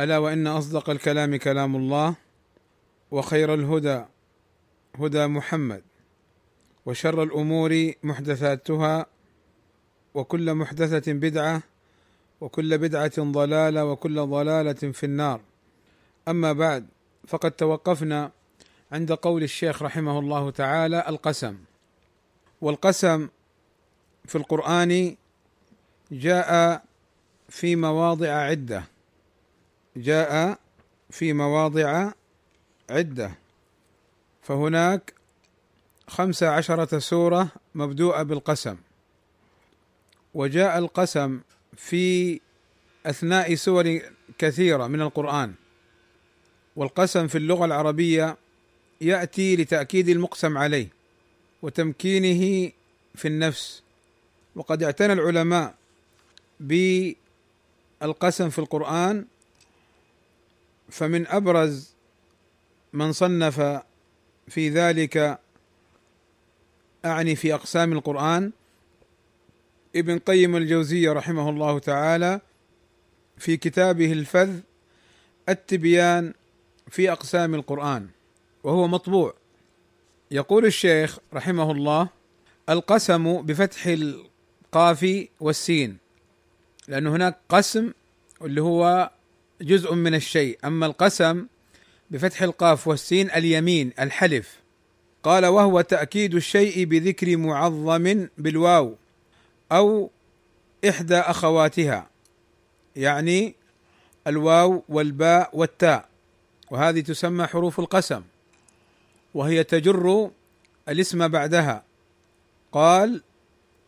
ألا وإن أصدق الكلام كلام الله وخير الهدى هدى محمد وشر الأمور محدثاتها وكل محدثة بدعة وكل بدعة ضلالة وكل ضلالة في النار. أما بعد فقد توقفنا عند قول الشيخ رحمه الله تعالى القسم. والقسم في القرآن جاء في مواضع عدة. جاء في مواضع عدة. فهناك خمس عشرة سورة مبدوءة بالقسم. وجاء القسم في أثناء سور كثيرة من القرآن. والقسم في اللغة العربية يأتي لتأكيد المقسم عليه وتمكينه في النفس. وقد اعتنى العلماء بالقسم في القرآن فمن أبرز من صنف في ذلك أعني في أقسام القرآن. ابن قيم الجوزية رحمه الله تعالى في كتابه الفذ التبيان في أقسام القرآن وهو مطبوع. يقول الشيخ رحمه الله القسم بفتح القاف والسين لأن هناك قسم اللي هو جزء من الشيء. أما القسم بفتح القاف والسين اليمين الحلف. قال وهو تأكيد الشيء بذكر معظم بالواو أو إحدى أخواتها. يعني الواو والباء والتاء. وهذه تسمى حروف القسم. وهي تجر الاسم بعدها. قال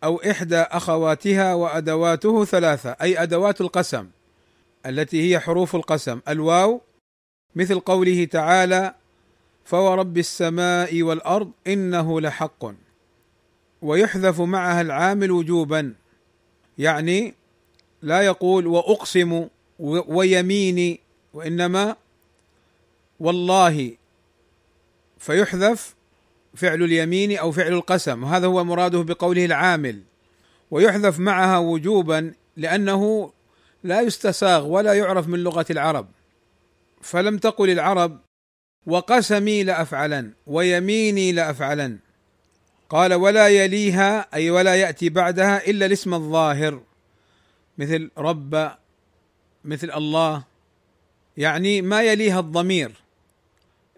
أو إحدى أخواتها وأدواته ثلاثة أي أدوات القسم. التي هي حروف القسم. الواو مثل قوله تعالى فورب السماء والارض انه لحق. ويحذف معها العامل وجوبا. يعني لا يقول وأقسم ويميني وإنما والله. فيحذف فعل اليمين أو فعل القسم. وهذا هو مراده بقوله العامل. ويحذف معها وجوبا لأنه لا يستساغ ولا يعرف من لغة العرب. فلم تقل العرب وقسمي لأفعلن ويميني لأفعلن. قال ولا يليها أي ولا يأتي بعدها إلا الاسم الظاهر. مثل رب مثل الله. يعني ما يليها الضمير.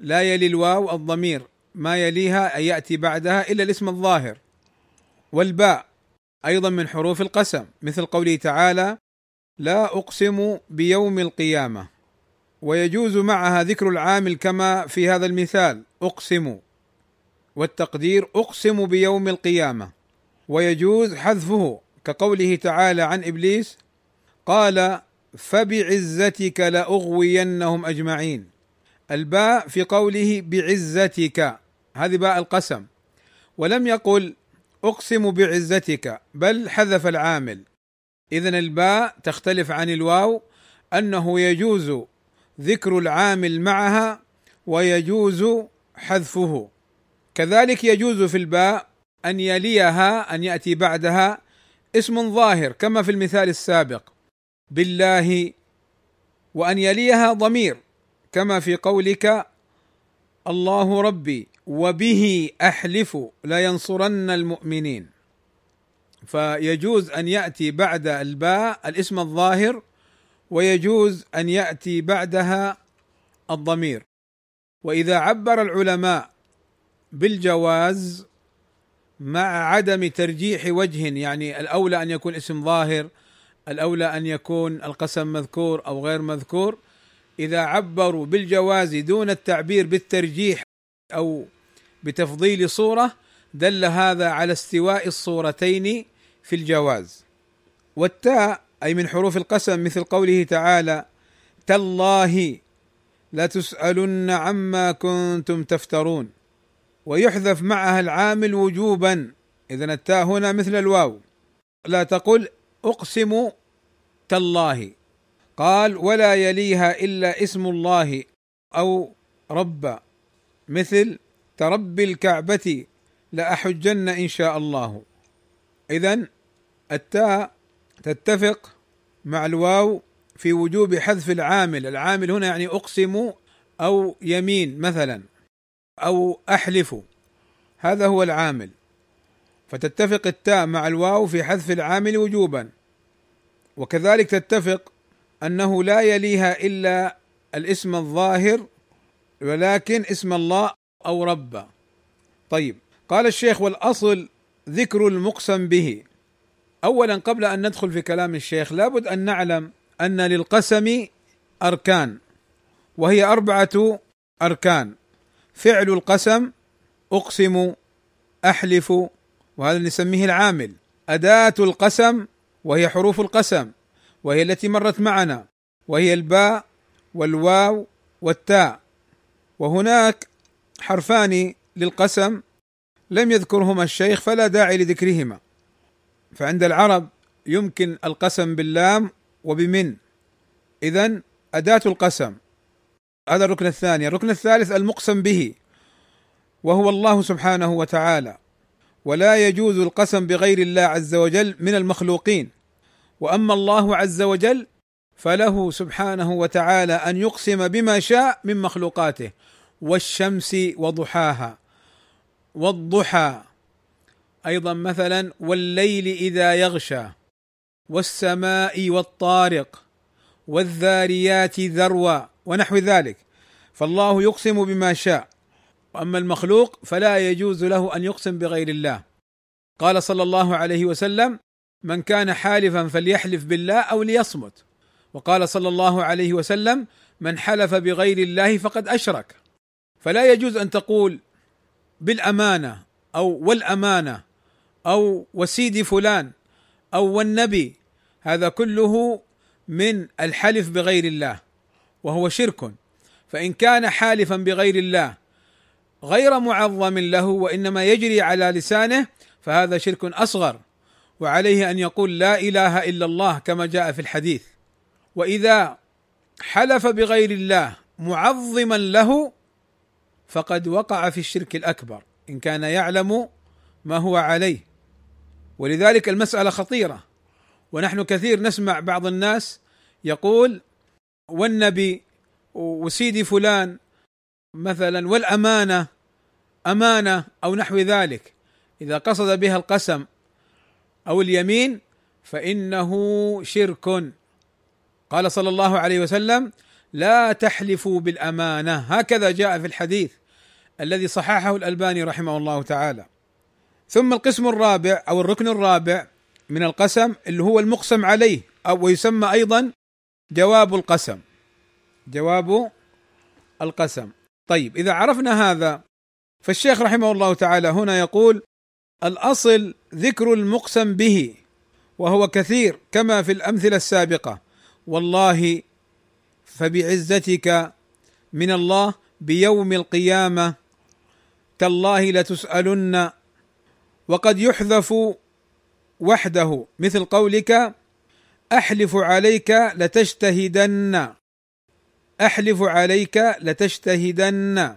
لا يلي الواو الضمير. ما يليها أي يأتي بعدها إلا الاسم الظاهر. والباء أيضا من حروف القسم. مثل قوله تعالى لا أقسم بيوم القيامة. ويجوز معها ذكر العامل كما في هذا المثال. أقسم. والتقدير أقسم بيوم القيامة. ويجوز حذفه كقوله تعالى عن إبليس قال فبعزتك لأغوينهم أجمعين. الباء في قوله بعزتك هذه باء القسم. ولم يقل أقسم بعزتك بل حذف العامل. اذا الباء تختلف عن الواو أنه يجوز ذكر العامل معها ويجوز حذفه. كذلك يجوز في الباء أن يليها أن يأتي بعدها اسم ظاهر كما في المثال السابق بالله وأن يليها ضمير كما في قولك الله ربي وبه أحلف لينصرن المؤمنين. فيجوز أن يأتي بعد الباء الاسم الظاهر ويجوز أن يأتي بعدها الضمير. وإذا عبر العلماء بالجواز مع عدم ترجيح وجه يعني الأولى أن يكون اسم ظاهر الأولى أن يكون القسم مذكور أو غير مذكور. إذا عبروا بالجواز دون التعبير بالترجيح أو بتفضيل صورة دل هذا على استواء الصورتين في الجواز. والتاء أي من حروف القسم مثل قوله تعالى تالله لتسالن عما كنتم تفترون ويحذف معها العامل وجوبا. اذا التاء هنا مثل الواو. لا تقل اقسم تالله قال ولا يليها إلا اسم الله أو رب مثل ترب الكعبة لأحجن إن شاء الله اذا التاء تتفق مع الواو في وجوب حذف العامل. العامل هنا يعني أقسم أو يمين مثلا أو أحلف. هذا هو العامل. فتتفق التاء مع الواو في حذف العامل وجوبا. وكذلك تتفق أنه لا يليها إلا الاسم الظاهر ولكن اسم الله أو رب. طيب قال الشيخ والأصل ذكر المقسم به. اولا قبل أن ندخل في كلام الشيخ لابد أن نعلم أن للقسم أركان وهي أربعة أركان. فعل القسم أقسم أحلف وهذا نسميه العامل. أداة القسم وهي حروف القسم وهي التي مرت معنا وهي الباء والواو والتاء. وهناك حرفان للقسم لم يذكرهما الشيخ فلا داعي لذكرهما. فعند العرب يمكن القسم باللام وبمن. اذا أداة القسم. هذا الركن الثاني. الركن الثالث المقسم به. وهو الله سبحانه وتعالى. ولا يجوز القسم بغير الله عز وجل من المخلوقين. وأما الله عز وجل فله سبحانه وتعالى أن يقسم بما شاء من مخلوقاته. والشمس وضحاها. والضحى. أيضا مثلا والليل إذا يغشى والسماء والطارق والذاريات ذروا ونحو ذلك. فالله يقسم بما شاء. وأما المخلوق فلا يجوز له أن يقسم بغير الله. قال صلى الله عليه وسلم من كان حالفا فليحلف بالله أو ليصمت. وقال صلى الله عليه وسلم من حلف بغير الله فقد أشرك. فلا يجوز أن تقول بالأمانة أو والأمانة. أو وسيد فلان أو والنبي هذا كله من الحلف بغير الله وهو شرك. فإن كان حالفا بغير الله غير معظم له وإنما يجري على لسانه فهذا شرك أصغر. وعليه أن يقول لا إله إلا الله كما جاء في الحديث. وإذا حلف بغير الله معظما له فقد وقع في الشرك الأكبر إن كان يعلم ما هو عليه. ولذلك المسألة خطيرة. ونحن كثير نسمع بعض الناس يقول والنبي وسيدي فلان مثلا والأمانة أمانة أو نحو ذلك. إذا قصد بها القسم أو اليمين فإنه شرك. قال صلى الله عليه وسلم لا تحلفوا بالأمانة. هكذا جاء في الحديث الذي صححه الألباني رحمه الله تعالى. ثم القسم الرابع أو الركن الرابع من القسم اللي هو المقسم عليه أو ويسمى أيضا جواب القسم. جواب القسم. طيب إذا عرفنا هذا فالشيخ رحمه الله تعالى هنا يقول الأصل ذكر المقسم به وهو كثير كما في الأمثلة السابقة. والله فبعزتك من الله بيوم القيامة تالله لتسألن وقد يحذف وحده مثل قولك أحلف عليك لتجتهدن. أحلف عليك لتجتهدن.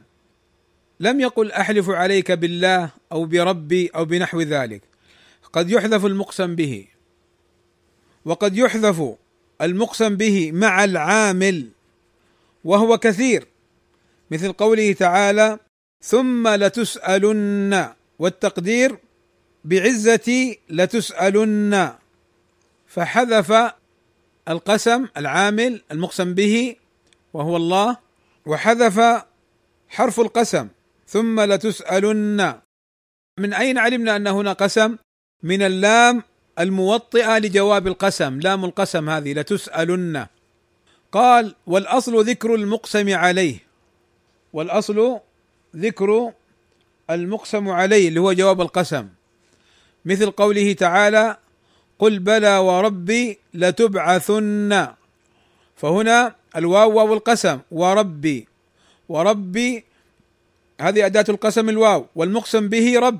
لم يقل أحلف عليك بالله أو بربي أو بنحو ذلك. قد يحذف المقسم به. وقد يحذف المقسم به مع العامل وهو كثير. مثل قوله تعالى ثم لتسألن. والتقدير بعزتي لتسألن فحذف القسم العامل المقسم به وهو الله وحذف حرف القسم ثم لتسألن من أين علمنا أن هنا قسم؟ من اللام الموطئة لجواب القسم، لام القسم هذه لتسألن. قال: والأصل ذكر المقسم عليه. والأصل ذكر المقسم عليه اللي هو جواب القسم. مثل قوله تعالى: قل بلى وربي لتبعثن. فهنا الواو واو القسم وربي. وربي هذه أداة القسم الواو والمقسم به رب.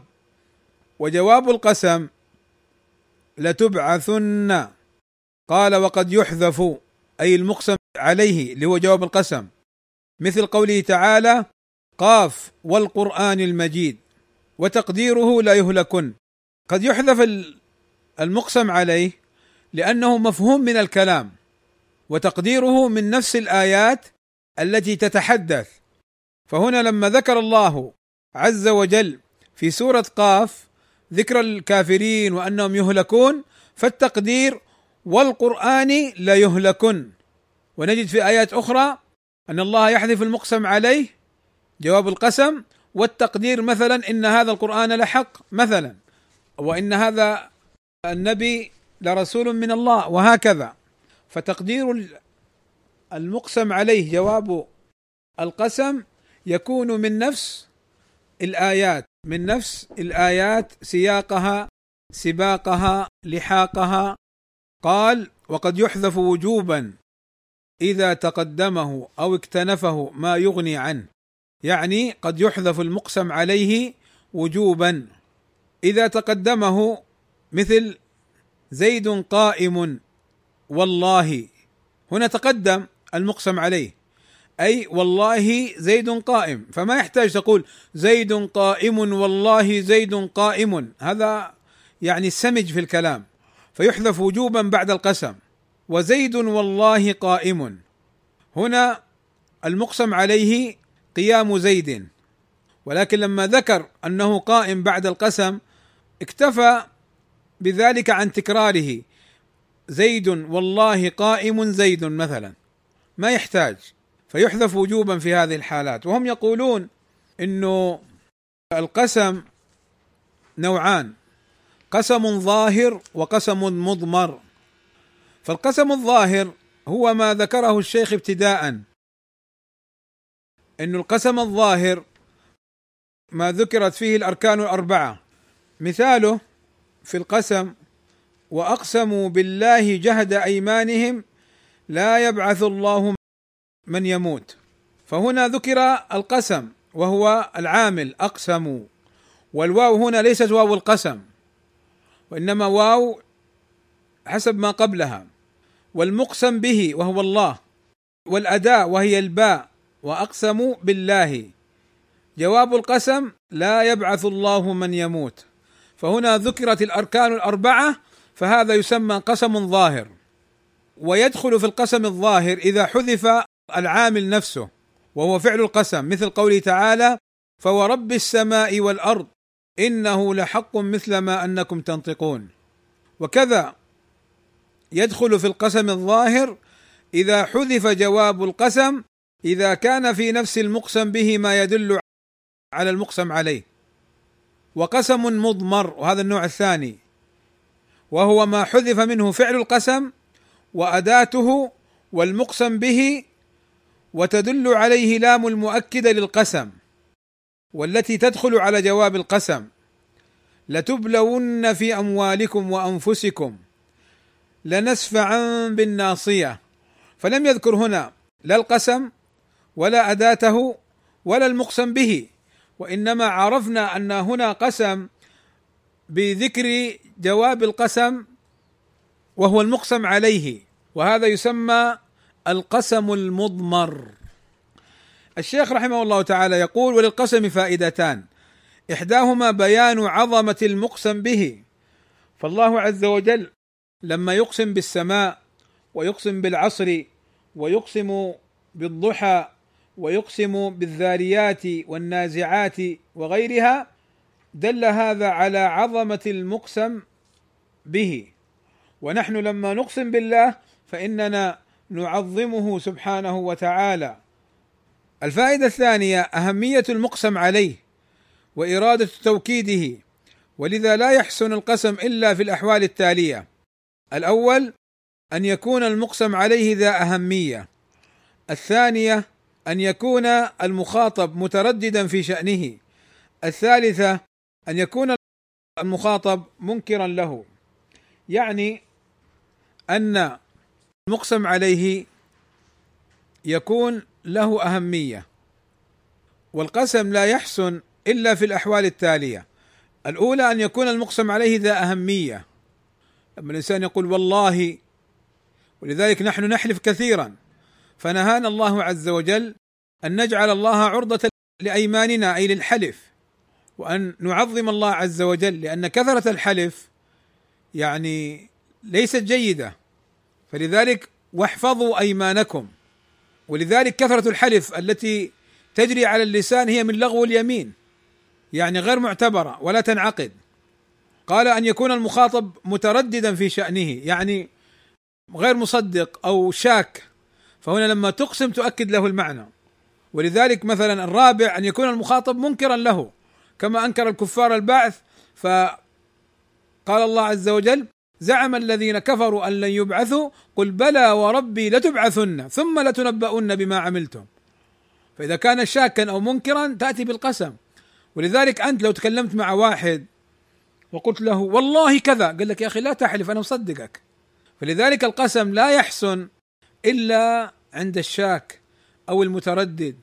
وجواب القسم لتبعثن. قال وقد يحذف أي المقسم عليه اللي هو جواب القسم. مثل قوله تعالى قاف والقرآن المجيد وتقديره لا يهلكن. قد يحذف المقسم عليه لأنه مفهوم من الكلام وتقديره من نفس الآيات التي تتحدث. فهنا لما ذكر الله عز وجل في سورة قاف ذكر الكافرين وأنهم يهلكون فالتقدير والقرآن لا يهلكن. ونجد في آيات أخرى أن الله يحذف المقسم عليه جواب القسم والتقدير مثلا إن هذا القرآن لحق مثلا. وإن هذا النبي لرسول من الله وهكذا. فتقدير المقسم عليه جواب القسم يكون من نفس الآيات من نفس الآيات سياقها سباقها لحاقها. قال وقد يحذف وجوبا إذا تقدمه أو اكتنفه ما يغني عنه. يعني قد يحذف المقسم عليه وجوبا. إذا تقدمه مثل زيد قائم والله. هنا تقدم المقسم عليه. أي والله زيد قائم. فما يحتاج تقول زيد قائم والله زيد قائم. هذا يعني سمج في الكلام. فيحذف وجوبا بعد القسم. وزيد والله قائم. هنا المقسم عليه قيام زيد. ولكن لما ذكر أنه قائم بعد القسم اكتفى بذلك عن تكراره. زيد والله قائم زيد مثلا. ما يحتاج. فيحذف وجوبا في هذه الحالات. وهم يقولون إنه القسم نوعان. قسم ظاهر وقسم مضمر. فالقسم الظاهر هو ما ذكره الشيخ ابتداء ان القسم الظاهر ما ذكرت فيه الأركان الأربعة. مثاله في القسم وأقسموا بالله جهد أيمانهم لا يبعث الله من يموت. فهنا ذكر القسم وهو العامل أقسموا. والواو هنا ليست واو القسم وإنما واو حسب ما قبلها. والمقسم به وهو الله والأداء وهي الباء وأقسموا بالله. جواب القسم لا يبعث الله من يموت. فهنا ذكرت الأركان الأربعة فهذا يسمى قسم ظاهر. ويدخل في القسم الظاهر إذا حذف العامل نفسه وهو فعل القسم مثل قوله تعالى فورب السماء والأرض إنه لحق مثل ما أنكم تنطقون. وكذا يدخل في القسم الظاهر إذا حذف جواب القسم إذا كان في نفس المقسم به ما يدل على المقسم عليه. وقسم مضمر وهذا النوع الثاني. وهو ما حذف منه فعل القسم وأداته والمقسم به وتدل عليه لام المؤكده للقسم والتي تدخل على جواب القسم. لتبلون في أموالكم وأنفسكم لنسفعا بالناصية. فلم يذكر هنا لا القسم ولا أداته ولا المقسم به. وإنما عرفنا أن هنا قسم بذكر جواب القسم وهو المقسم عليه وهذا يسمى القسم المضمر. الشيخ رحمه الله تعالى يقول وللقسم فائدتان. إحداهما بيان عظمة المقسم به. فالله عز وجل لما يقسم بالسماء ويقسم بالعصر ويقسم بالضحى ويقسم بالذاريات والنازعات وغيرها دل هذا على عظمة المقسم به. ونحن لما نقسم بالله فإننا نعظمه سبحانه وتعالى. الفائدة الثانية أهمية المقسم عليه وإرادة توكيده. ولذا لا يحسن القسم إلا في الأحوال التالية. الأول أن يكون المقسم عليه ذا أهمية. الثانية أن يكون المخاطب مترددا في شأنه. الثالثة أن يكون المخاطب منكرا له. يعني أن المقسم عليه يكون له أهمية. والقسم لا يحسن إلا في الأحوال التالية. الأولى أن يكون المقسم عليه ذا أهمية. لما الإنسان يقول والله ولذلك نحن نحلف كثيرا. فنهانا الله عز وجل أن نجعل الله عرضة لأيماننا أي للحلف وأن نعظم الله عز وجل لأن كثرة الحلف يعني ليست جيدة. فلذلك واحفظوا أيمانكم. ولذلك كثرة الحلف التي تجري على اللسان هي من لغو اليمين يعني غير معتبرة ولا تنعقد. قال أن يكون المخاطب مترددا في شأنه يعني غير مصدق أو شاك فهنا لما تقسم تؤكد له المعنى. ولذلك مثلا الرابع أن يكون المخاطب منكرا له كما أنكر الكفار البعث فقال الله عز وجل زعم الذين كفروا أن لن يبعثوا قل بلى وربي لتبعثن ثم لتنبؤن بما عملتم. فإذا كان شاكا أو منكرا تأتي بالقسم. ولذلك أنت لو تكلمت مع واحد وقلت له والله كذا. قال لك يا أخي لا تحلف أنا مصدقك. فلذلك القسم لا يحسن إلا عند الشاك أو المتردد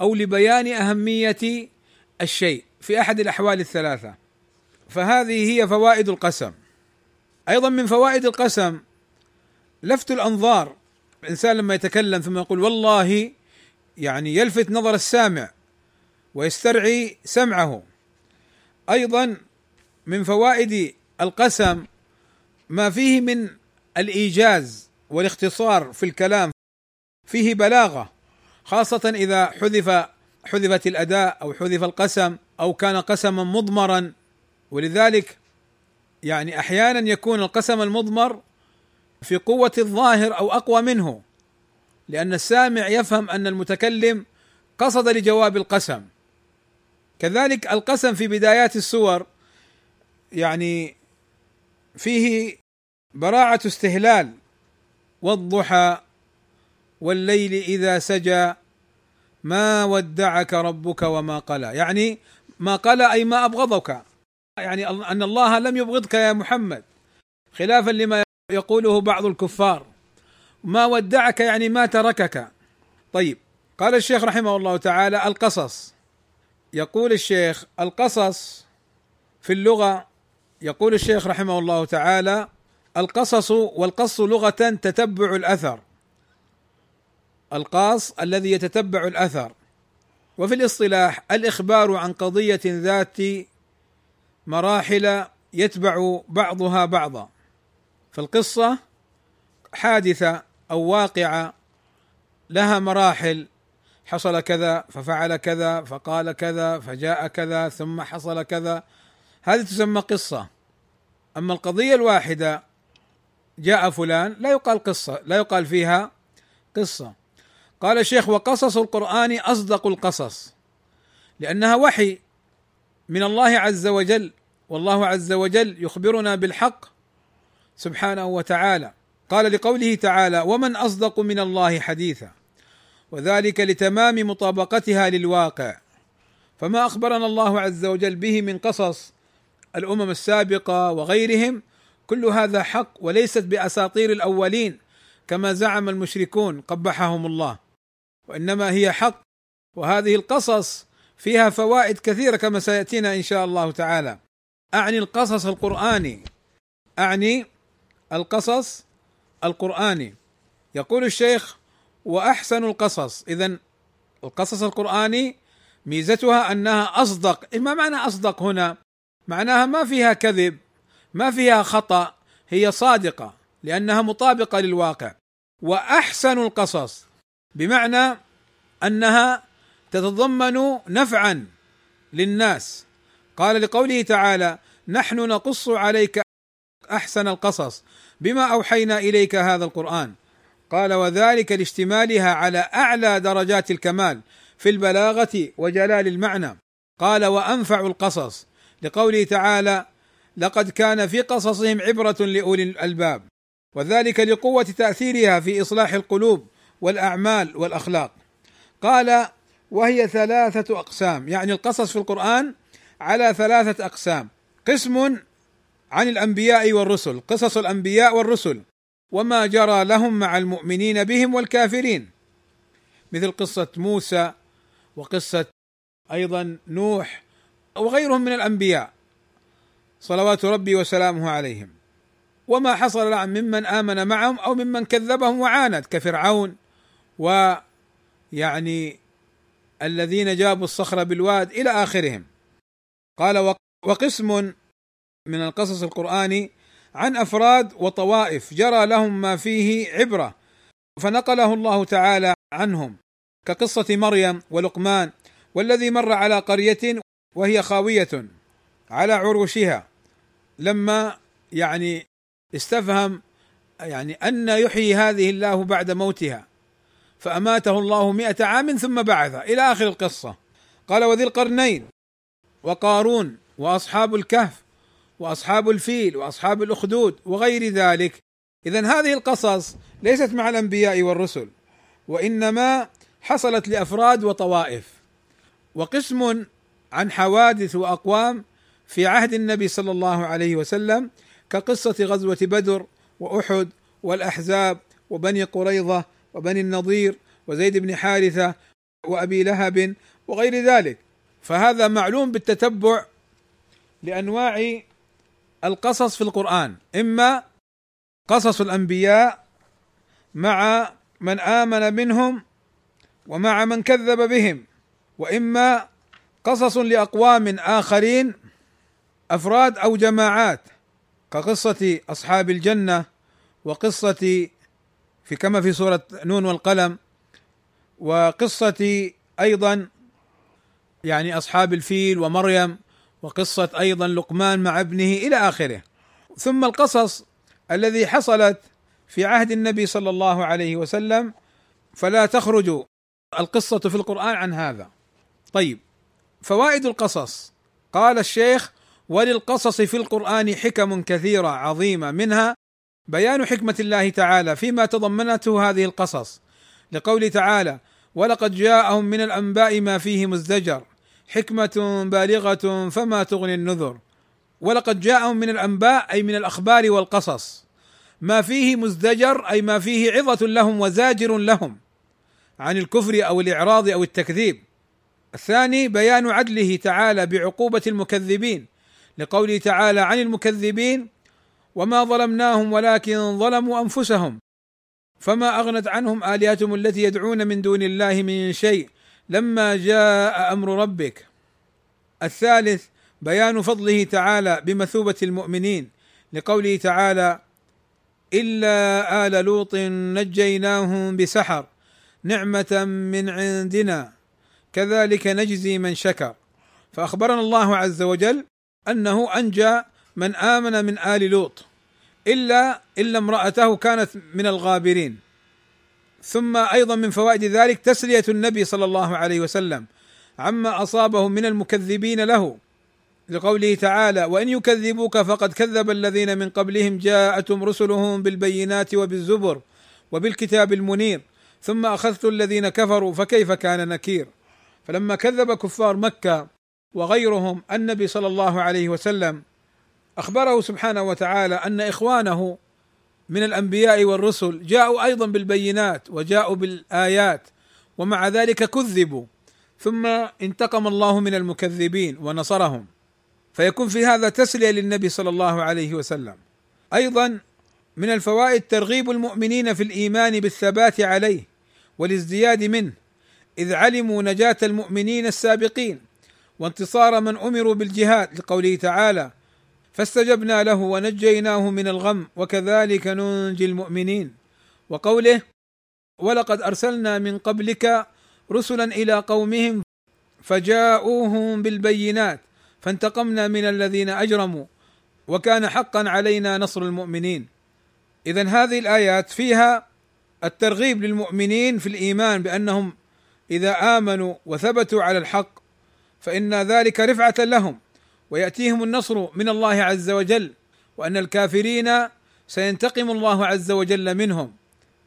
أو لبيان أهمية الشيء في أحد الأحوال الثلاثة. فهذه هي فوائد القسم. أيضا من فوائد القسم لفت الأنظار. الإنسان لما يتكلم ثم يقول والله يعني يلفت نظر السامع ويسترعي سمعه. أيضا من فوائد القسم ما فيه من الإيجاز والاختصار في الكلام فيه بلاغة خاصة إذا حذف حذفت الأداء أو حذف القسم أو كان قسما مضمرا. ولذلك يعني أحيانا يكون القسم المضمر في قوة الظاهر أو أقوى منه لأن السامع يفهم أن المتكلم قصد لجواب القسم. كذلك القسم في بدايات السور يعني فيه براعة استهلال والضحى والليل إذا سجى ما ودعك ربك وما قلى. يعني ما قلى أي ما أبغضك. يعني أن الله لم يبغضك يا محمد. خلافا لما يقوله بعض الكفار. ما ودعك يعني ما تركك. طيب قال الشيخ رحمه الله تعالى القصص. يقول الشيخ القصص في اللغة. يقول الشيخ رحمه الله تعالى القصص والقص لغة تتبع الأثر. القاص الذي يتتبع الأثر. وفي الاصطلاح الإخبار عن قضية ذات مراحل يتبع بعضها بعضا. فالقصة حادثة أو واقعة لها مراحل. حصل كذا ففعل كذا فقال كذا فجاء كذا ثم حصل كذا. هذه تسمى قصة. أما القضية الواحدة جاء فلان لا يقال قصة لا يقال فيها قصة. قال الشيخ وقصص القرآن أصدق القصص لأنها وحي من الله عز وجل والله عز وجل يخبرنا بالحق سبحانه وتعالى. قال لقوله تعالى ومن أصدق من الله حديثا وذلك لتمام مطابقتها للواقع. فما أخبرنا الله عز وجل به من قصص الأمم السابقة وغيرهم كل هذا حق وليست بأساطير الأولين كما زعم المشركون قبحهم الله. وإنما هي حق. وهذه القصص فيها فوائد كثيرة كما سيأتينا إن شاء الله تعالى. أعني القصص القرآني. أعني القصص القرآني. يقول الشيخ وأحسن القصص. اذا القصص القرآني ميزتها أنها أصدق. ما معنى أصدق هنا؟ معناها ما فيها كذب ما فيها خطأ هي صادقة لأنها مطابقة للواقع. وأحسن القصص. بمعنى أنها تتضمن نفعا للناس. قال لقوله تعالى نحن نقص عليك أحسن القصص بما أوحينا إليك هذا القرآن. قال وذلك لاشتمالها على أعلى درجات الكمال في البلاغة وجلال المعنى. قال وأنفع القصص. لقوله تعالى لقد كان في قصصهم عبرة لأولي الألباب. وذلك لقوة تأثيرها في إصلاح القلوب والأعمال والأخلاق. قال وهي ثلاثة أقسام. يعني القصص في القرآن على ثلاثة أقسام. قسم عن الأنبياء والرسل قصص الأنبياء والرسل. وما جرى لهم مع المؤمنين بهم والكافرين. مثل قصة موسى وقصة أيضا نوح وغيرهم من الأنبياء. صلوات ربي وسلامه عليهم. وما حصل لهم ممن آمن معهم أو ممن كذبهم وعاند كفرعون ويعني الذين جابوا الصخر بالواد إلى آخرهم. قال وقسم من القصص القراني عن أفراد وطوائف جرى لهم ما فيه عبرة فنقله الله تعالى عنهم كقصة مريم ولقمان والذي مر على قرية وهي خاوية على عروشها. لما يعني استفهم يعني أن يحيي هذه الله بعد موتها فأماته الله مئة عام ثم بعث إلى آخر القصة. قال وذي القرنين وقارون وأصحاب الكهف وأصحاب الفيل وأصحاب الأخدود وغير ذلك. إذا هذه القصص ليست مع الأنبياء والرسل وإنما حصلت لأفراد وطوائف. وقسم عن حوادث وأقوام في عهد النبي صلى الله عليه وسلم كقصة غزوة بدر وأحد والأحزاب وبني قريظة وبني النضير وزيد بن حارثة وأبي لهب وغير ذلك. فهذا معلوم بالتتبع لأنواع القصص في القرآن إما قصص الأنبياء مع من آمن منهم ومع من كذب بهم وإما قصص لأقوام آخرين أفراد أو جماعات كقصة أصحاب الجنة وقصة في كما في سورة نون والقلم وقصة أيضا يعني أصحاب الفيل ومريم وقصة أيضا لقمان مع ابنه إلى آخره. ثم القصص الذي حصلت في عهد النبي صلى الله عليه وسلم فلا تخرج القصة في القرآن عن هذا. طيب فوائد القصص. قال الشيخ وللقصص في القرآن حكم كثيرة عظيمة منها بيان حكمة الله تعالى فيما تضمنته هذه القصص لقوله تعالى ولقد جاءهم من الأنباء ما فيه مزدجر حكمة بالغة فما تغني النذر. ولقد جاءهم من الأنباء أي من الأخبار والقصص ما فيه مزدجر أي ما فيه عظة لهم وزاجر لهم عن الكفر أو الإعراض أو التكذيب. الثاني بيان عدله تعالى بعقوبة المكذبين لقوله تعالى عن المكذبين وما ظلمناهم ولكن ظلموا أنفسهم. فما أغنت عنهم آلهتهم التي يدعون من دون الله من شيء لما جاء أمر ربك. الثالث بيان فضله تعالى بمثوبة المؤمنين لقوله تعالى إلا آل لوط نجيناهم بسحر نعمة من عندنا كذلك نجزي من شكر. فأخبرنا الله عز وجل أنه أنجى من آمن من آل لوط. إلا إلا امرأته كانت من الغابرين. ثم أيضا من فوائد ذلك تسلية النبي صلى الله عليه وسلم عما أصابه من المكذبين له لقوله تعالى وإن يكذبوك فقد كذب الذين من قبلهم جاءتهم رسلهم بالبينات وبالزبر وبالكتاب المنير ثم أخذت الذين كفروا فكيف كان نكير؟ فلما كذب كفار مكة وغيرهم النبي صلى الله عليه وسلم أخبره سبحانه وتعالى أن إخوانه من الأنبياء والرسل جاءوا أيضا بالبينات وجاءوا بالآيات ومع ذلك كذبوا ثم انتقم الله من المكذبين ونصرهم. فيكون في هذا تسلية للنبي صلى الله عليه وسلم. أيضا من الفوائد ترغيب المؤمنين في الإيمان بالثبات عليه والازدياد منه إذ علموا نجاة المؤمنين السابقين وانتصار من أمروا بالجهاد لقوله تعالى فاستجبنا له ونجيناه من الغم وكذلك ننجي المؤمنين. وقوله ولقد أرسلنا من قبلك رسلا إلى قومهم فجاءوهم بالبينات فانتقمنا من الذين أجرموا وكان حقا علينا نصر المؤمنين. اذا هذه الآيات فيها الترغيب للمؤمنين في الإيمان بأنهم إذا آمنوا وثبتوا على الحق فإن ذلك رفعة لهم. ويأتيهم النصر من الله عز وجل وأن الكافرين سينتقم الله عز وجل منهم.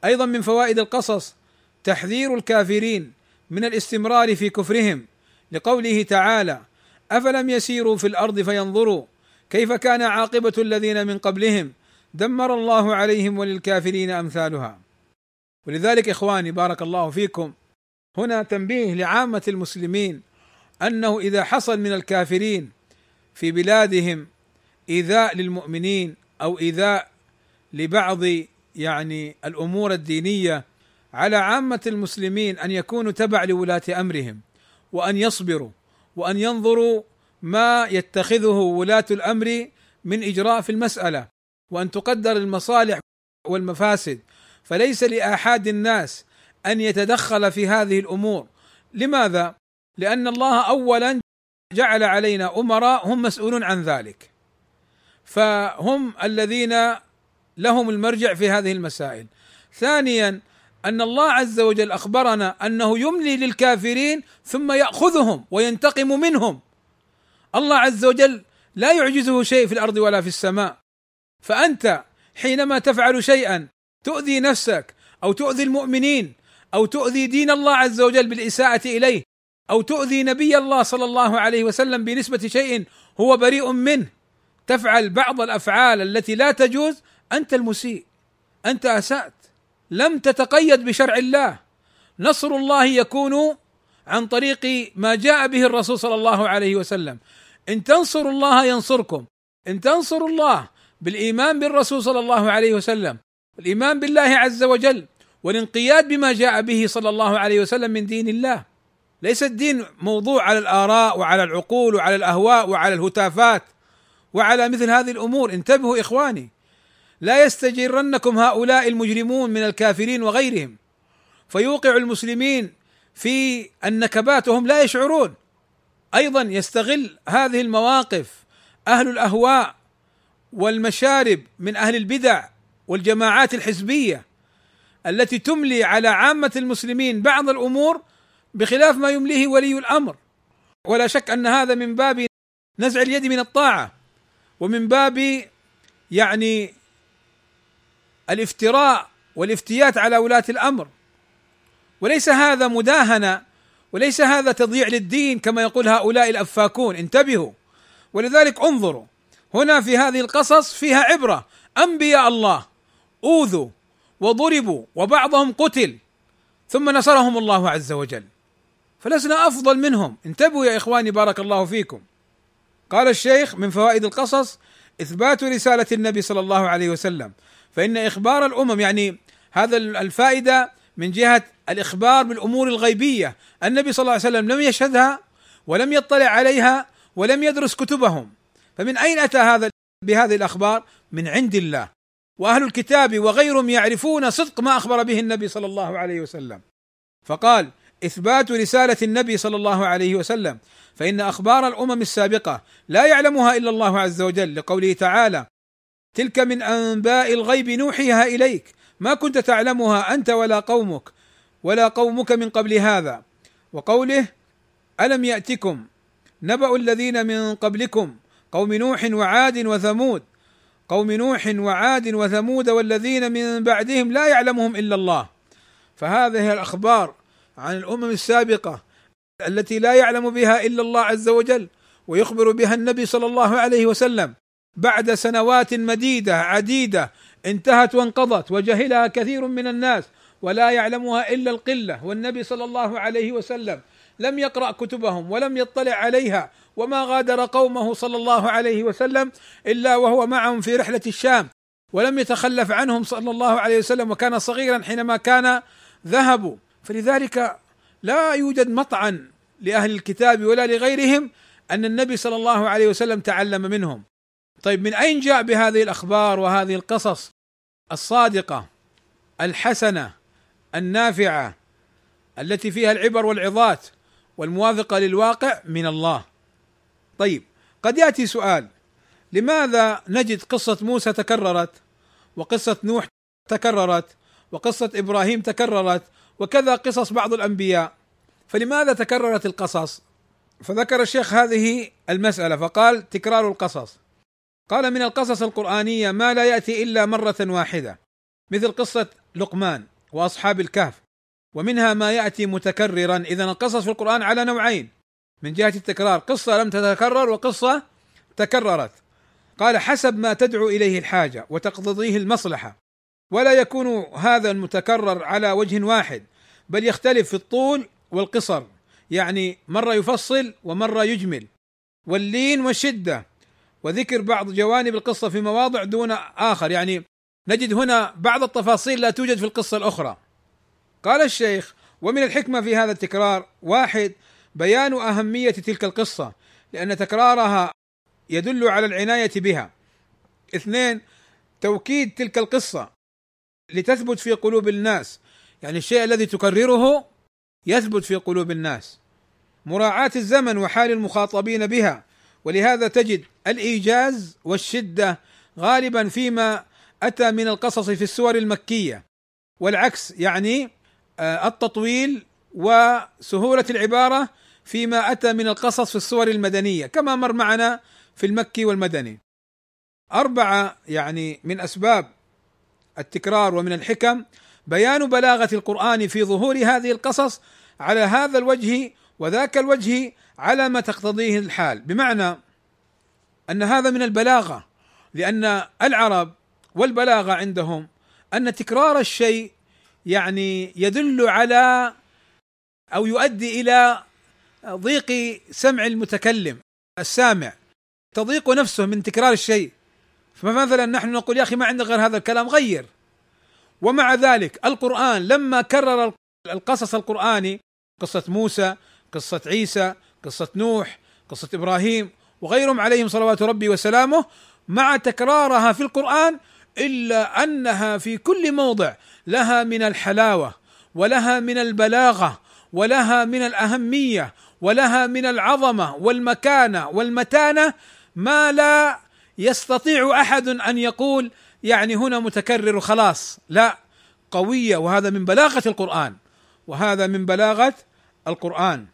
أيضا من فوائد القصص تحذير الكافرين من الاستمرار في كفرهم لقوله تعالى أفلم يسيروا في الأرض فينظروا كيف كان عاقبة الذين من قبلهم دمر الله عليهم وللكافرين أمثالها. ولذلك إخواني بارك الله فيكم هنا تنبيه لعامة المسلمين أنه إذا حصل من الكافرين في بلادهم إيذاء للمؤمنين أو إيذاء لبعض يعني الأمور الدينية على عامة المسلمين أن يكونوا تبع لولاة أمرهم وأن يصبروا وأن ينظروا ما يتخذه ولاة الأمر من إجراء في المسألة وأن تقدر المصالح والمفاسد فليس لاحد الناس أن يتدخل في هذه الأمور لماذا؟ لأن الله اولا جعل علينا أمراء هم مسؤولون عن ذلك. فهم الذين لهم المرجع في هذه المسائل. ثانيا أن الله عز وجل أخبرنا أنه يملي للكافرين ثم يأخذهم وينتقم منهم. الله عز وجل لا يعجزه شيء في الأرض ولا في السماء. فأنت حينما تفعل شيئا تؤذي نفسك أو تؤذي المؤمنين أو تؤذي دين الله عز وجل بالإساءة إليه أو تؤذي نبي الله صلى الله عليه وسلم بنسبة شيء هو بريء منه. تفعل بعض الأفعال التي لا تجوز أنت المسيء. أنت أسأت. لم تتقيد بشرع الله. نصر الله يكون عن طريق ما جاء به الرسول صلى الله عليه وسلم. إن تنصروا الله ينصركم. إن تنصروا الله بالإيمان بالرسول صلى الله عليه وسلم الايمان بالله عز وجل والانقياد بما جاء به صلى الله عليه وسلم من دين الله. ليس الدين موضوع على الآراء وعلى العقول وعلى الأهواء وعلى الهتافات وعلى مثل هذه الأمور. انتبهوا إخواني لا يستجرنكم هؤلاء المجرمون من الكافرين وغيرهم فيوقع المسلمين في النكبات وهم لا يشعرون. أيضا يستغل هذه المواقف أهل الأهواء والمشارب من أهل البدع والجماعات الحزبية التي تملي على عامة المسلمين بعض الأمور بخلاف ما يمليه ولي الأمر. ولا شك أن هذا من باب نزع اليد من الطاعة ومن باب يعني الافتراء والافتيات على ولاة الأمر. وليس هذا مداهنة وليس هذا تضييع للدين كما يقول هؤلاء الأفاكون. انتبهوا ولذلك انظروا هنا في هذه القصص فيها عبرة. أنبياء الله أوذوا وضربوا وبعضهم قتل ثم نصرهم الله عز وجل. فلسنا أفضل منهم. انتبهوا يا إخواني بارك الله فيكم. قال الشيخ من فوائد القصص إثبات رسالة النبي صلى الله عليه وسلم. فإن إخبار الأمم يعني هذا الفائدة من جهة الإخبار بالأمور الغيبية. النبي صلى الله عليه وسلم لم يشهدها ولم يطلع عليها ولم يدرس كتبهم. فمن أين أتى هذا بهذه الأخبار؟ من عند الله. وأهل الكتاب وغيرهم يعرفون صدق ما أخبر به النبي صلى الله عليه وسلم. فقال إثبات رسالة النبي صلى الله عليه وسلم فإن أخبار الأمم السابقة لا يعلمها إلا الله عز وجل لقوله تعالى تلك من أنباء الغيب نوحيها إليك ما كنت تعلمها أنت ولا قومك ولا قومك من قبل هذا. وقوله ألم يأتكم نبأ الذين من قبلكم قوم نوح وعاد وثمود قوم نوح وعاد وثمود والذين من بعدهم لا يعلمهم إلا الله. فهذه الأخبار عن الأمم السابقة التي لا يعلم بها إلا الله عز وجل ويخبر بها النبي صلى الله عليه وسلم بعد سنوات مديدة عديدة انتهت وانقضت وجهلها كثير من الناس ولا يعلمها إلا القلة والنبي صلى الله عليه وسلم لم يقرأ كتبهم ولم يطلع عليها وما غادر قومه صلى الله عليه وسلم إلا وهو معهم في رحلة الشام ولم يتخلف عنهم صلى الله عليه وسلم وكان صغيرا حينما كان ذهبوا فلذلك لا يوجد مطعن لأهل الكتاب ولا لغيرهم أن النبي صلى الله عليه وسلم تعلم منهم. طيب من أين جاء بهذه الأخبار وهذه القصص الصادقة الحسنة النافعة التي فيها العبر والعظات والموافقه للواقع؟ من الله. طيب قد يأتي سؤال لماذا نجد قصة موسى تكررت وقصة نوح تكررت وقصة إبراهيم تكررت وكذا قصص بعض الأنبياء. فلماذا تكررت القصص؟ فذكر الشيخ هذه المسألة فقال تكرار القصص. قال من القصص القرآنية ما لا يأتي إلا مرة واحدة مثل قصة لقمان وأصحاب الكهف ومنها ما يأتي متكررا. اذا القصص في القرآن على نوعين من جهة التكرار قصة لم تتكرر وقصة تكررت. قال حسب ما تدعو إليه الحاجة وتقتضيه المصلحة ولا يكون هذا المتكرر على وجه واحد. بل يختلف في الطول والقصر يعني مرة يفصل ومرة يجمل. واللين والشدة وذكر بعض جوانب القصة في مواضع دون آخر يعني نجد هنا بعض التفاصيل لا توجد في القصة الأخرى. قال الشيخ ومن الحكمة في هذا التكرار واحد بيان أهمية تلك القصة لأن تكرارها يدل على العناية بها. اثنين توكيد تلك القصة لتثبت في قلوب الناس. يعني الشيء الذي تكرره يثبت في قلوب الناس. مراعاة الزمن وحال المخاطبين بها. ولهذا تجد الإيجاز والشدة غالبا فيما أتى من القصص في السور المكية. والعكس يعني آه، التطويل وسهولة العبارة فيما أتى من القصص في السور المدنية كما مر معنا في المكي والمدني. أربعة يعني من أسباب التكرار ومن الحكم بيان بلاغة القرآن في ظهور هذه القصص على هذا الوجه وذاك الوجه على ما تقتضيه الحال. بمعنى أن هذا من البلاغة لأن العرب والبلاغة عندهم أن تكرار الشيء يعني يدل على أو يؤدي إلى ضيق سمع المتكلم السامع. تضيق نفسه من تكرار الشيء. فمثلا نحن نقول يا أخي ما عندك غير هذا الكلام غير. ومع ذلك القرآن لما كرر القصص القرآني قصة موسى قصة عيسى قصة نوح قصة إبراهيم وغيرهم عليهم صلوات ربي وسلامه مع تكرارها في القرآن إلا أنها في كل موضع لها من الحلاوة ولها من البلاغة ولها من الأهمية ولها من العظمة والمكانة والمتانة ما لا يستطيع أحد أن يقول يعني هنا متكرر خلاص. لا قوية وهذا من بلاغة القرآن. وهذا من بلاغة القرآن.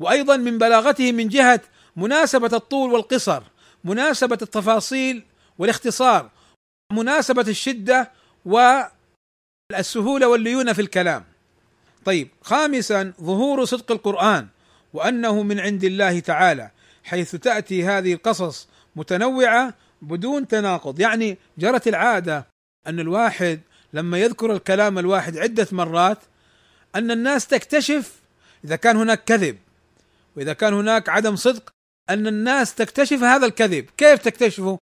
وأيضا من بلاغته من جهة مناسبة الطول والقصر مناسبة التفاصيل والاختصار مناسبة الشدة والسهولة والليونة في الكلام. طيب خامسا ظهور صدق القرآن وأنه من عند الله تعالى حيث تأتي هذه القصص متنوعة بدون تناقض. يعني جرت العادة أن الواحد لما يذكر الكلام الواحد عدة مرات أن الناس تكتشف إذا كان هناك كذب وإذا كان هناك عدم صدق أن الناس تكتشف هذا الكذب، كيف تكتشفه؟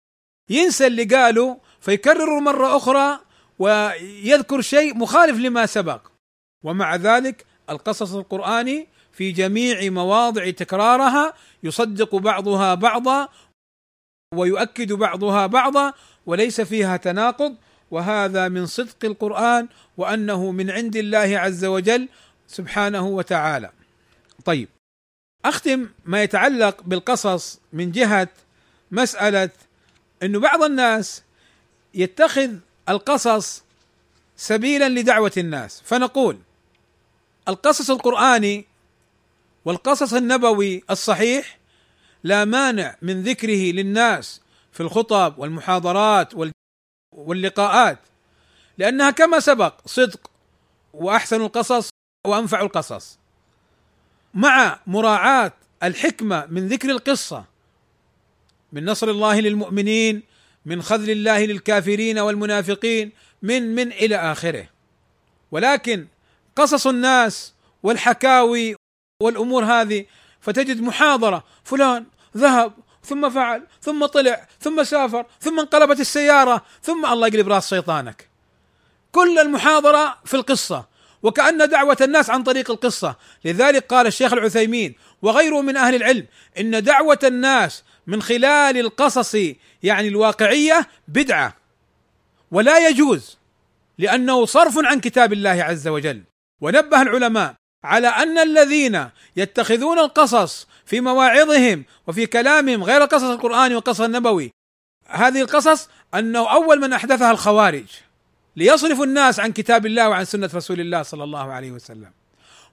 ينسى اللي قاله فيكرره مرة أخرى ويذكر شيء مخالف لما سبق. ومع ذلك القصص القرآني في جميع مواضع تكرارها يصدق بعضها بعضا ويؤكد بعضها بعضا وليس فيها تناقض وهذا من صدق القرآن وأنه من عند الله عز وجل سبحانه وتعالى. طيب أختم ما يتعلق بالقصص من جهة مسألة إنه بعض الناس يتخذ القصص سبيلا لدعوة الناس فنقول القصص القرآني والقصص النبوي الصحيح لا مانع من ذكره للناس في الخطب والمحاضرات واللقاءات لأنها كما سبق صدق وأحسن القصص وأنفع القصص. مع مراعاة الحكمة من ذكر القصة من نصر الله للمؤمنين من خذل الله للكافرين والمنافقين من من إلى آخره. ولكن قصص الناس والحكاوي والأمور هذه فتجد محاضرة فلان ذهب ثم فعل ثم طلع ثم سافر ثم انقلبت السيارة ثم الله يقلب راس شيطانك. كل المحاضرة في القصة وكأن دعوة الناس عن طريق القصة. لذلك قال الشيخ العثيمين وغيره من أهل العلم إن دعوة الناس من خلال القصص يعني الواقعية بدعة. ولا يجوز لأنه صرف عن كتاب الله عز وجل. ونبه العلماء على أن الذين يتخذون القصص في مواعظهم وفي كلامهم غير القصص القراني والقصص النبوي هذه القصص أنه أول من أحدثها الخوارج ليصرف الناس عن كتاب الله وعن سنة رسول الله صلى الله عليه وسلم.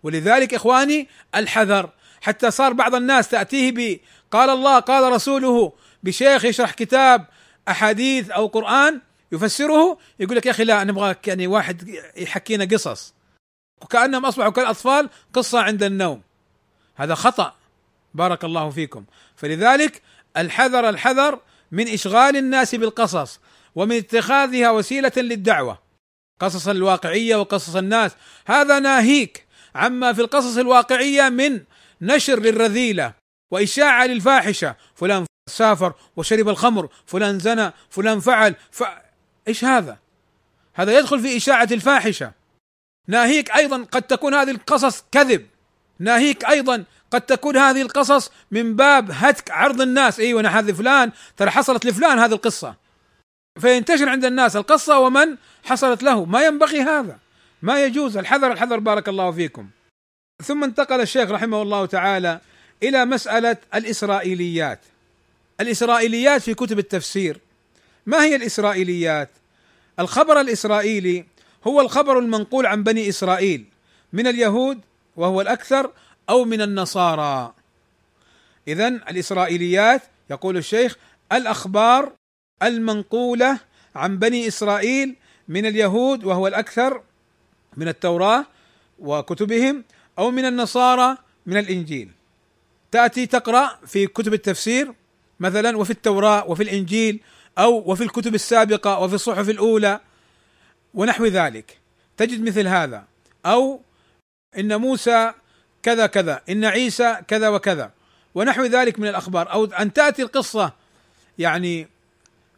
ولذلك إخواني الحذر. حتى صار بعض الناس تأتيه ب قال الله قال رسوله بشيخ يشرح كتاب أحاديث أو قرآن يفسره يقول لك يا أخي لا نبغاك يعني واحد يحكينا قصص. وكأنهم أصبحوا كالأطفال قصة عند النوم. هذا خطأ. بارك الله فيكم. فلذلك الحذر الحذر من إشغال الناس بالقصص ومن اتخاذها وسيلة للدعوة. قصص الواقعية وقصص الناس. هذا ناهيك عما في القصص الواقعية من نشر للرذيلة وإشاعة للفاحشة. فلان سافر وشرب الخمر فلان زنى فلان فعل ف... إيش هذا؟ هذا يدخل في إشاعة الفاحشة. ناهيك أيضا قد تكون هذه القصص كذب. ناهيك أيضا قد تكون هذه القصص من باب هتك عرض الناس. أيوه أنا هذه فلان ترى حصلت لفلان هذه القصة. فينتشر عند الناس القصة ومن حصلت له. ما ينبغي هذا. ما يجوز. الحذر الحذر بارك الله فيكم. ثم انتقل الشيخ رحمه الله تعالى إلى مسألة الإسرائيليات. الإسرائيليات في كتب التفسير. ما هي الإسرائيليات؟ الخبر الإسرائيلي هو الخبر المنقول عن بني إسرائيل من اليهود وهو الأكثر أو من النصارى. اذا الإسرائيليات يقول الشيخ الأخبار المنقولة عن بني إسرائيل من اليهود وهو الأكثر من التوراة وكتبهم أو من النصارى من الإنجيل. تأتي تقرأ في كتب التفسير مثلا وفي التوراة وفي الإنجيل أو وفي الكتب السابقة وفي الصحف الأولى ونحو ذلك. تجد مثل هذا. أو إن موسى كذا كذا إن عيسى كذا وكذا. ونحو ذلك من الأخبار. أو أن تأتي القصة يعني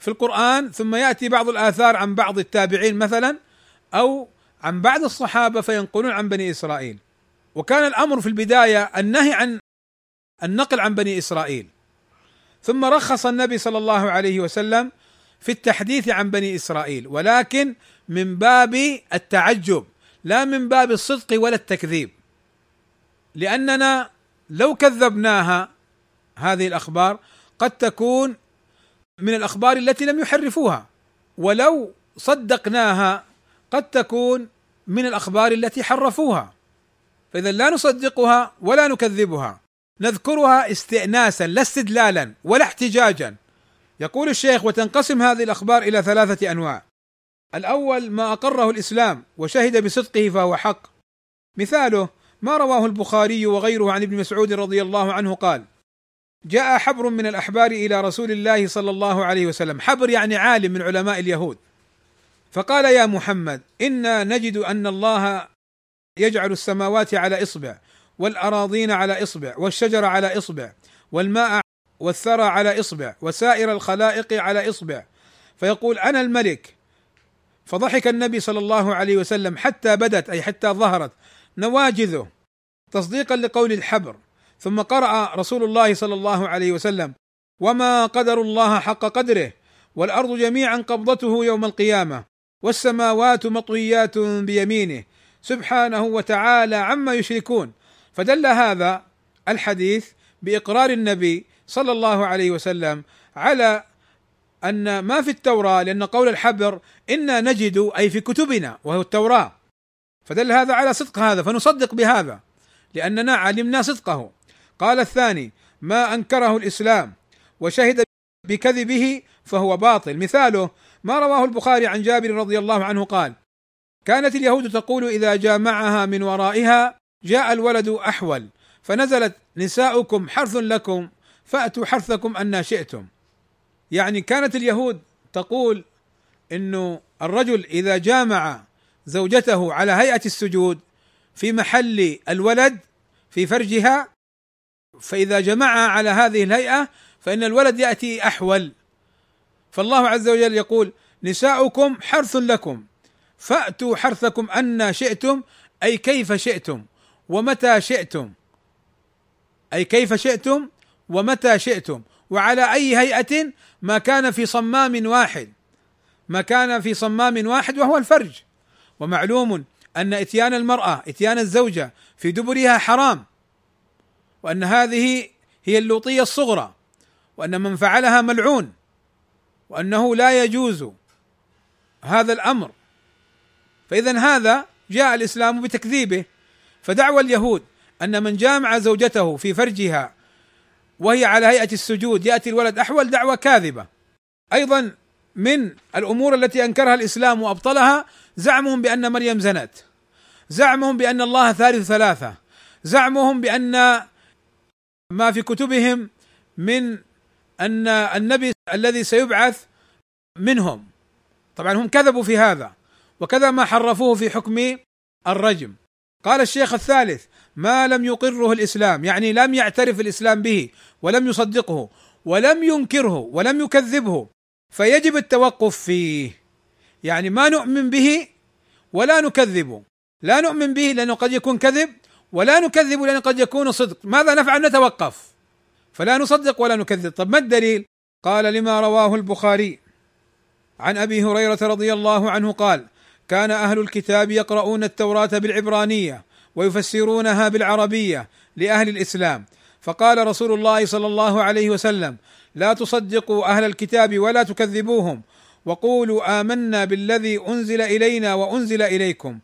في القرآن ثم يأتي بعض الآثار عن بعض التابعين مثلا أو عن بعض الصحابة فينقلون عن بني إسرائيل. وكان الأمر في البداية النهي عن النقل عن بني إسرائيل. ثم رخص النبي صلى الله عليه وسلم في التحديث عن بني إسرائيل ولكن من باب التعجب لا من باب الصدق ولا التكذيب. لأننا لو كذبناها هذه الأخبار قد تكون من الأخبار التي لم يحرفوها. ولو صدقناها قد تكون من الأخبار التي حرفوها. فإذا لا نصدقها ولا نكذبها. نذكرها استئناسا لا استدلالا ولا احتجاجا. يقول الشيخ وتنقسم هذه الأخبار إلى ثلاثة أنواع. الأول ما أقره الإسلام وشهد بصدقه فهو حق. مثاله ما رواه البخاري وغيره عن ابن مسعود رضي الله عنه قال جاء حبر من الأحبار إلى رسول الله صلى الله عليه وسلم. حبر يعني عالم من علماء اليهود. فقال يا محمد إنا نجد أن الله يجعل السماوات على إصبع والأراضين على إصبع والشجر على إصبع والماء والثرى على إصبع وسائر الخلائق على إصبع. فيقول أنا الملك. فضحك النبي صلى الله عليه وسلم حتى بدت أي حتى ظهرت نواجذه. تصديقا لقول الحبر. ثم قرأ رسول الله صلى الله عليه وسلم وما قدر الله حق قدره والأرض جميعا قبضته يوم القيامة والسماوات مطويات بيمينه. سبحانه وتعالى عما يشركون. فدل هذا الحديث بإقرار النبي صلى الله عليه وسلم على أن ما في التوراة لأن قول الحبر إنا نجد أي في كتبنا وهو التوراة. فدل هذا على صدق هذا فنصدق بهذا لأننا علمنا صدقه. قال الثاني ما أنكره الإسلام وشهد بكذبه فهو باطل. مثاله ما رواه البخاري عن جابر رضي الله عنه قال كانت اليهود تقول إذا جامعها من ورائها جاء الولد أحول فنزلت نساؤكم حرث لكم فأتوا حرثكم أن شئتم. يعني كانت اليهود تقول إنه الرجل إذا جامع زوجته على هيئة السجود في محل الولد في فرجها فإذا جمعها على هذه الهيئة فإن الولد يأتي أحول. فالله عز وجل يقول نساؤكم حرث لكم. فأتوا حرثكم أن شئتم أي كيف شئتم؟ ومتى شئتم؟ أي كيف شئتم؟ ومتى شئتم وعلى أي هيئة ما كان في صمام واحد. ما كان في صمام واحد وهو الفرج. ومعلوم أن إتيان المرأة إتيان الزوجة في دبرها حرام وأن هذه هي اللوطية الصغرى وأن من فعلها ملعون وأنه لا يجوز هذا الأمر. فاذا هذا جاء الإسلام بتكذيبه. فدعوى اليهود أن من جامع زوجته في فرجها وهي على هيئة السجود. يأتي الولد أحول دعوة كاذبة. أيضا من الأمور التي أنكرها الإسلام وأبطلها زعمهم بأن مريم زنت. زعمهم بأن الله ثالث ثلاثة. زعمهم بأن ما في كتبهم من أن النبي الذي سيبعث منهم. طبعا هم كذبوا في هذا وكذا ما حرفوه في حكم الرجم. قال الشيخ الثالث ما لم يقره الإسلام يعني لم يعترف الإسلام به ولم يصدقه ولم ينكره ولم يكذبه. فيجب التوقف فيه. يعني ما نؤمن به ولا نكذبه لا نؤمن به لأنه قد يكون كذب ولا نكذب لأنه قد يكون صدق. ماذا نفعل؟ نتوقف. فلا نصدق ولا نكذب. طب ما الدليل؟ قال لما رواه البخاري عن أبي هريرة رضي الله عنه قال كان أهل الكتاب يقرؤون التوراة بالعبرانية ويفسرونها بالعربية لأهل الإسلام. فقال رسول الله صلى الله عليه وسلم لا تصدقوا أهل الكتاب ولا تكذبوهم وقولوا آمنا بالذي أنزل إلينا وأنزل إليكم.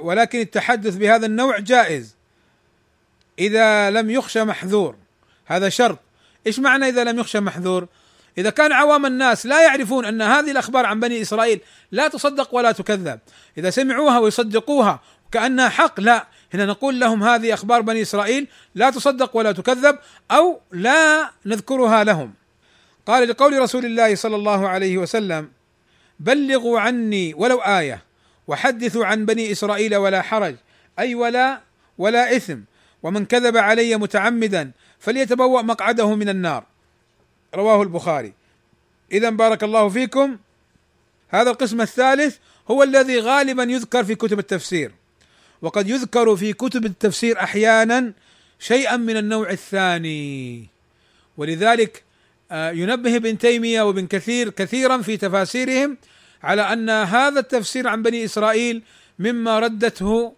ولكن التحدث بهذا النوع جائز. إذا لم يخشى محذور هذا شرط. إيش معنى إذا لم يخشى محذور؟ إذا كان عوام الناس لا يعرفون أن هذه الأخبار عن بني إسرائيل لا تصدق ولا تكذب. إذا سمعوها ويصدقوها كأنها حق لا. هنا نقول لهم هذه أخبار بني إسرائيل لا تصدق ولا تكذب أو لا نذكرها لهم. قال لقول رسول الله صلى الله عليه وسلم بلغوا عني ولو آية وحدثوا عن بني إسرائيل ولا حرج أي ولا ولا إثم ومن كذب علي متعمدا فليتبوأ مقعده من النار. رواه البخاري. اذا بارك الله فيكم. هذا القسم الثالث هو الذي غالبا يذكر في كتب التفسير. وقد يذكر في كتب التفسير أحيانا شيئا من النوع الثاني. ولذلك آه، ينبه ابن تيمية وابن كثير كثيرا في تفاسيرهم على أن هذا التفسير عن بني إسرائيل مما ردته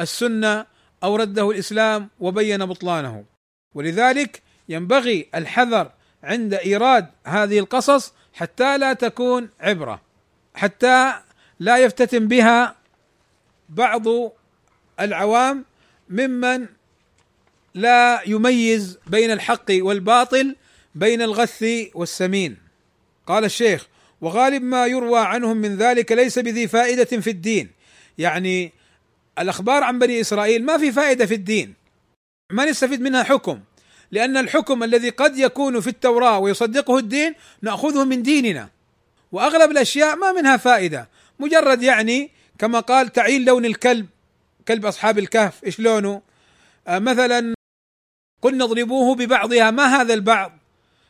السنة أو رده الإسلام وبين بطلانه. ولذلك ينبغي الحذر عند إيراد هذه القصص حتى لا تكون عبرة حتى لا يفتتن بها بعض العوام ممن لا يميز بين الحق والباطل بين الغث والسمين. قال الشيخ وغالب ما يروى عنهم من ذلك ليس بذي فائدة في الدين. يعني الأخبار عن بني إسرائيل ما في فائدة في الدين. ما نستفيد منها حكم؟ لأن الحكم الذي قد يكون في التوراة ويصدقه الدين نأخذه من ديننا. وأغلب الأشياء ما منها فائدة. مجرد يعني كما قال تعيين لون الكلب كلب اصحاب الكهف إيش لونه؟ آه مثلا قلنا اضربوه ببعضها ما هذا البعض؟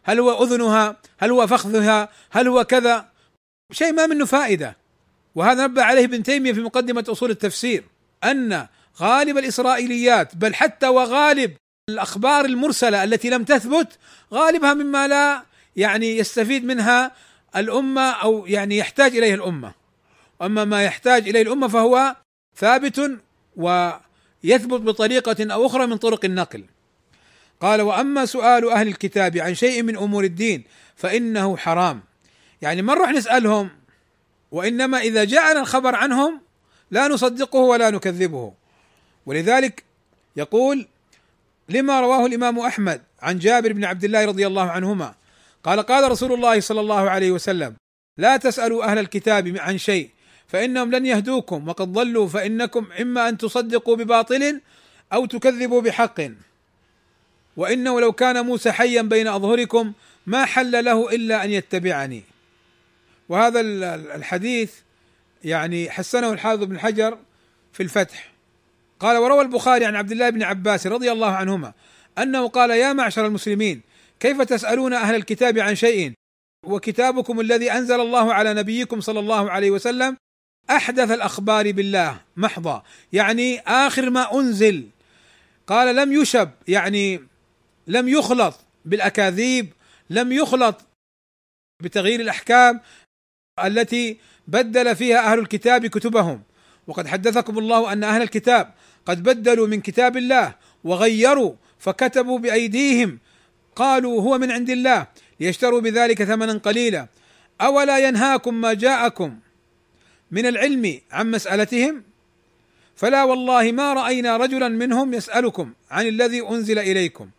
هل هو أذنها؟ هل هو فخذها؟ هل هو كذا؟ شيء ما منه فائدة وهذا نبه عليه ابن تيمية في مقدمة أصول التفسير أن غالب الإسرائيليات بل حتى وغالب الأخبار المرسلة التي لم تثبت غالبها مما لا يعني يستفيد منها الأمة أو يعني يحتاج إليه الأمة اما ما يحتاج إليه الأمة فهو ثابت ويثبت بطريقة أو أخرى من طرق النقل. قال وأما سؤال أهل الكتاب عن شيء من أمور الدين فإنه حرام. يعني ما نروح نسألهم وإنما إذا جاءنا الخبر عنهم لا نصدقه ولا نكذبه. ولذلك يقول لما رواه الإمام أحمد عن جابر بن عبد الله رضي الله عنهما قال قال رسول الله صلى الله عليه وسلم لا تسألوا أهل الكتاب عن شيء فإنهم لن يهدوكم وقد ضلوا فإنكم إما أن تصدقوا بباطل أو تكذبوا بحق. وإنه لو كان موسى حيا بين أظهركم ما حل له إلا أن يتبعني. وهذا الحديث يعني حسنه الحافظ بن حجر في الفتح. قال وروى البخاري عن عبد الله بن عباس رضي الله عنهما أنه قال يا معشر المسلمين كيف تسألون أهل الكتاب عن شيء؟ وكتابكم الذي أنزل الله على نبيكم صلى الله عليه وسلم أحدث الأخبار بالله. محضا يعني آخر ما أنزل. قال لم يشب. يعني لم يخلط بالأكاذيب. لم يخلط بتغيير الأحكام التي بدل فيها أهل الكتاب كتبهم. وقد حدثكم الله أن أهل الكتاب قد بدلوا من كتاب الله وغيروا فكتبوا بأيديهم. قالوا هو من عند الله ليشتروا بذلك ثمنا قليلا. أولا ينهاكم ما جاءكم. من العلم عن مسألتهم؟ فلا والله ما رأينا رجلا منهم يسألكم عن الذي أنزل إليكم.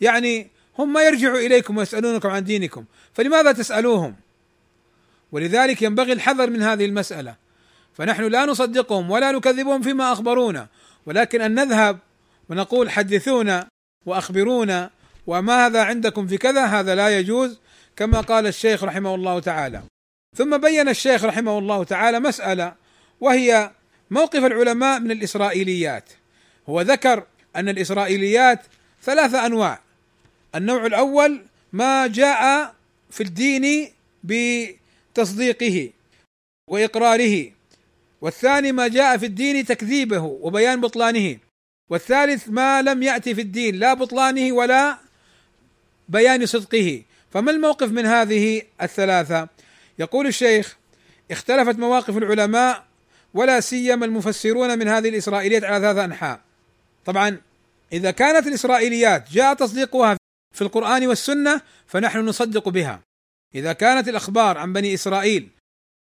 يعني هم ما يرجعوا إليكم ويسألونكم عن دينكم فلماذا تسألوهم؟ ولذلك ينبغي الحذر من هذه المسألة. فنحن لا نصدقهم ولا نكذبهم فيما أخبرونا ولكن أن نذهب ونقول حدثونا وأخبرونا وماذا عندكم في كذا هذا لا يجوز كما قال الشيخ رحمه الله تعالى. ثم بين الشيخ رحمه الله تعالى مسألة وهي موقف العلماء من الإسرائيليات. هو ذكر أن الإسرائيليات ثلاثة أنواع. النوع الأول ما جاء في الدين بتصديقه وإقراره والثاني ما جاء في الدين تكذيبه وبيان بطلانه والثالث ما لم يأتي في الدين لا بطلانه ولا بيان صدقه. فما الموقف من هذه الثلاثة؟ يقول الشيخ اختلفت مواقف العلماء ولا سيما المفسرون من هذه الاسرائيليات على ثلاثة أنحاء. طبعا إذا كانت الإسرائيليات جاء تصديقها في القرآن والسنة فنحن نصدق بها. إذا كانت الأخبار عن بني إسرائيل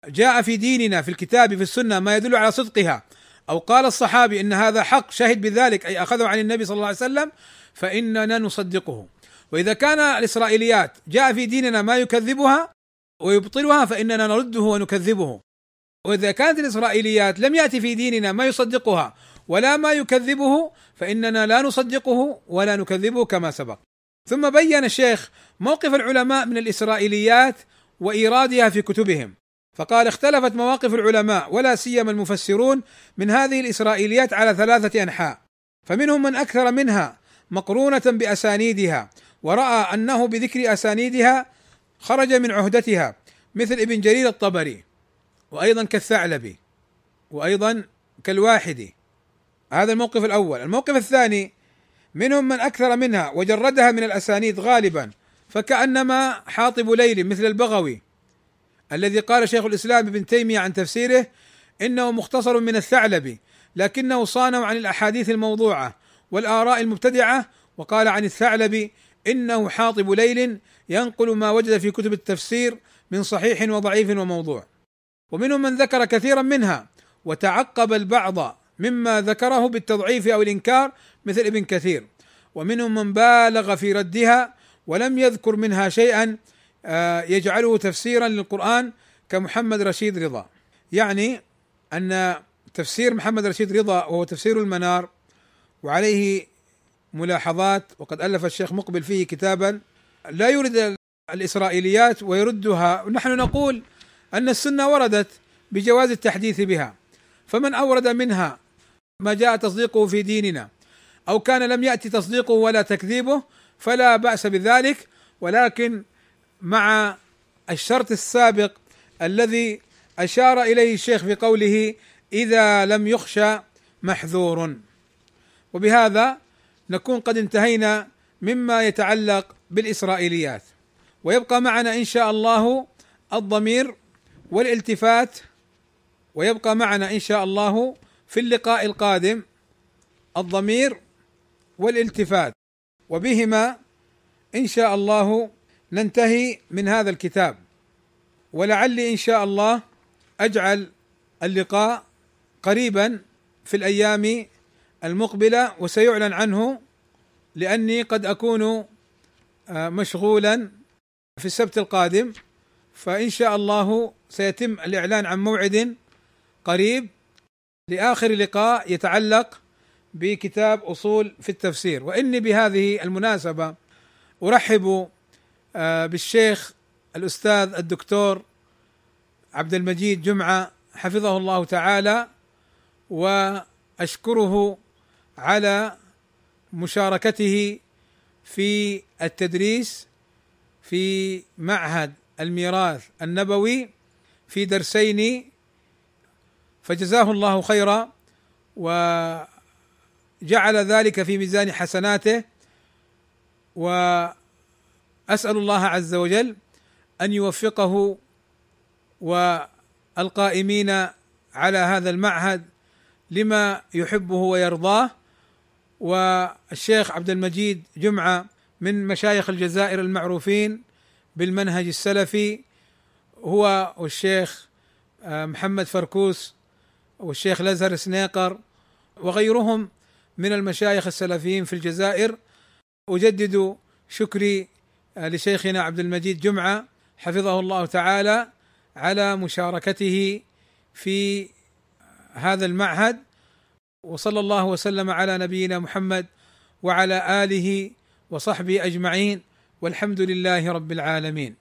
جاء في ديننا في الكتاب في السنة ما يدل على صدقها أو قال الصحابي إن هذا حق شهد بذلك أي أخذه عن النبي صلى الله عليه وسلم فإننا نصدقه. وإذا كان الإسرائيليات جاء في ديننا ما يكذبها ويبطلها فإننا نرده ونكذبه. وإذا كانت الإسرائيليات لم يأتي في ديننا ما يصدقها ولا ما يكذبه فإننا لا نصدقه ولا نكذبه كما سبق. ثم بين الشيخ موقف العلماء من الإسرائيليات وإيرادها في كتبهم. فقال اختلفت مواقف العلماء ولا سيما المفسرون من هذه الإسرائيليات على ثلاثة أنحاء. فمنهم من أكثر منها مقرونة بأسانيدها ورأى أنه بذكر أسانيدها خرج من عهدتها مثل ابن جرير الطبري وأيضا كالثعلبي وأيضا كالواحدي. هذا الموقف الأول. الموقف الثاني منهم من أكثر منها وجردها من الأسانيد غالبا فكأنما حاطب ليل مثل البغوي الذي قال شيخ الإسلام ابن تيمية عن تفسيره إنه مختصر من الثعلبي لكنه صانه عن الأحاديث الموضوعة والآراء المبتدعة وقال عن الثعلبي إنه حاطب ليل ينقل ما وجد في كتب التفسير من صحيح وضعيف وموضوع. ومنهم من ذكر كثيرا منها وتعقب البعض مما ذكره بالتضعيف أو الإنكار مثل ابن كثير. ومنهم من بالغ في ردها ولم يذكر منها شيئا آه، يجعله تفسيرا للقرآن كمحمد رشيد رضا. يعني أن تفسير محمد رشيد رضا وهو تفسير المنار وعليه ملاحظات وقد ألف الشيخ مقبل فيه كتابا. لا يرد الإسرائيليات ويردها. ونحن نقول أن السنة وردت بجواز التحديث بها. فمن أورد منها ما جاء تصديقه في ديننا أو كان لم يأتي تصديقه ولا تكذيبه فلا بأس بذلك. ولكن مع الشرط السابق الذي أشار إليه الشيخ في قوله إذا لم يخشى محذور. وبهذا نكون قد انتهينا مما يتعلق بالإسرائيليات. ويبقى معنا إن شاء الله الضمير والالتفات ويبقى معنا إن شاء الله في اللقاء القادم الضمير والالتفات. وبهما إن شاء الله ننتهي من هذا الكتاب. ولعلي إن شاء الله أجعل اللقاء قريبا في الأيام المقبلة وسيعلن عنه لأني قد أكون آه، مشغولا في السبت القادم فإن شاء الله سيتم الإعلان عن موعد قريب لآخر لقاء يتعلق بكتاب أصول في التفسير. وإني بهذه المناسبة أرحب آه، بالشيخ الأستاذ الدكتور عبد المجيد جمعة حفظه الله تعالى وأشكره على مشاركته في التدريس في معهد الميراث النبوي في درسين فجزاه الله خيرا وجعل ذلك في ميزان حسناته. وأسأل الله عز وجل أن يوفقه والقائمين على هذا المعهد لما يحبه ويرضاه. والشيخ عبد المجيد جمعة من مشايخ الجزائر المعروفين بالمنهج السلفي هو والشيخ آه، محمد فركوس والشيخ الأزهر سنيقر وغيرهم من المشايخ السلفيين في الجزائر. أجدد شكري آه، لشيخنا عبد المجيد جمعة حفظه الله تعالى على مشاركته في هذا المعهد. وصلى الله وسلم على نبينا محمد وعلى آله وصحبه أجمعين والحمد لله رب العالمين.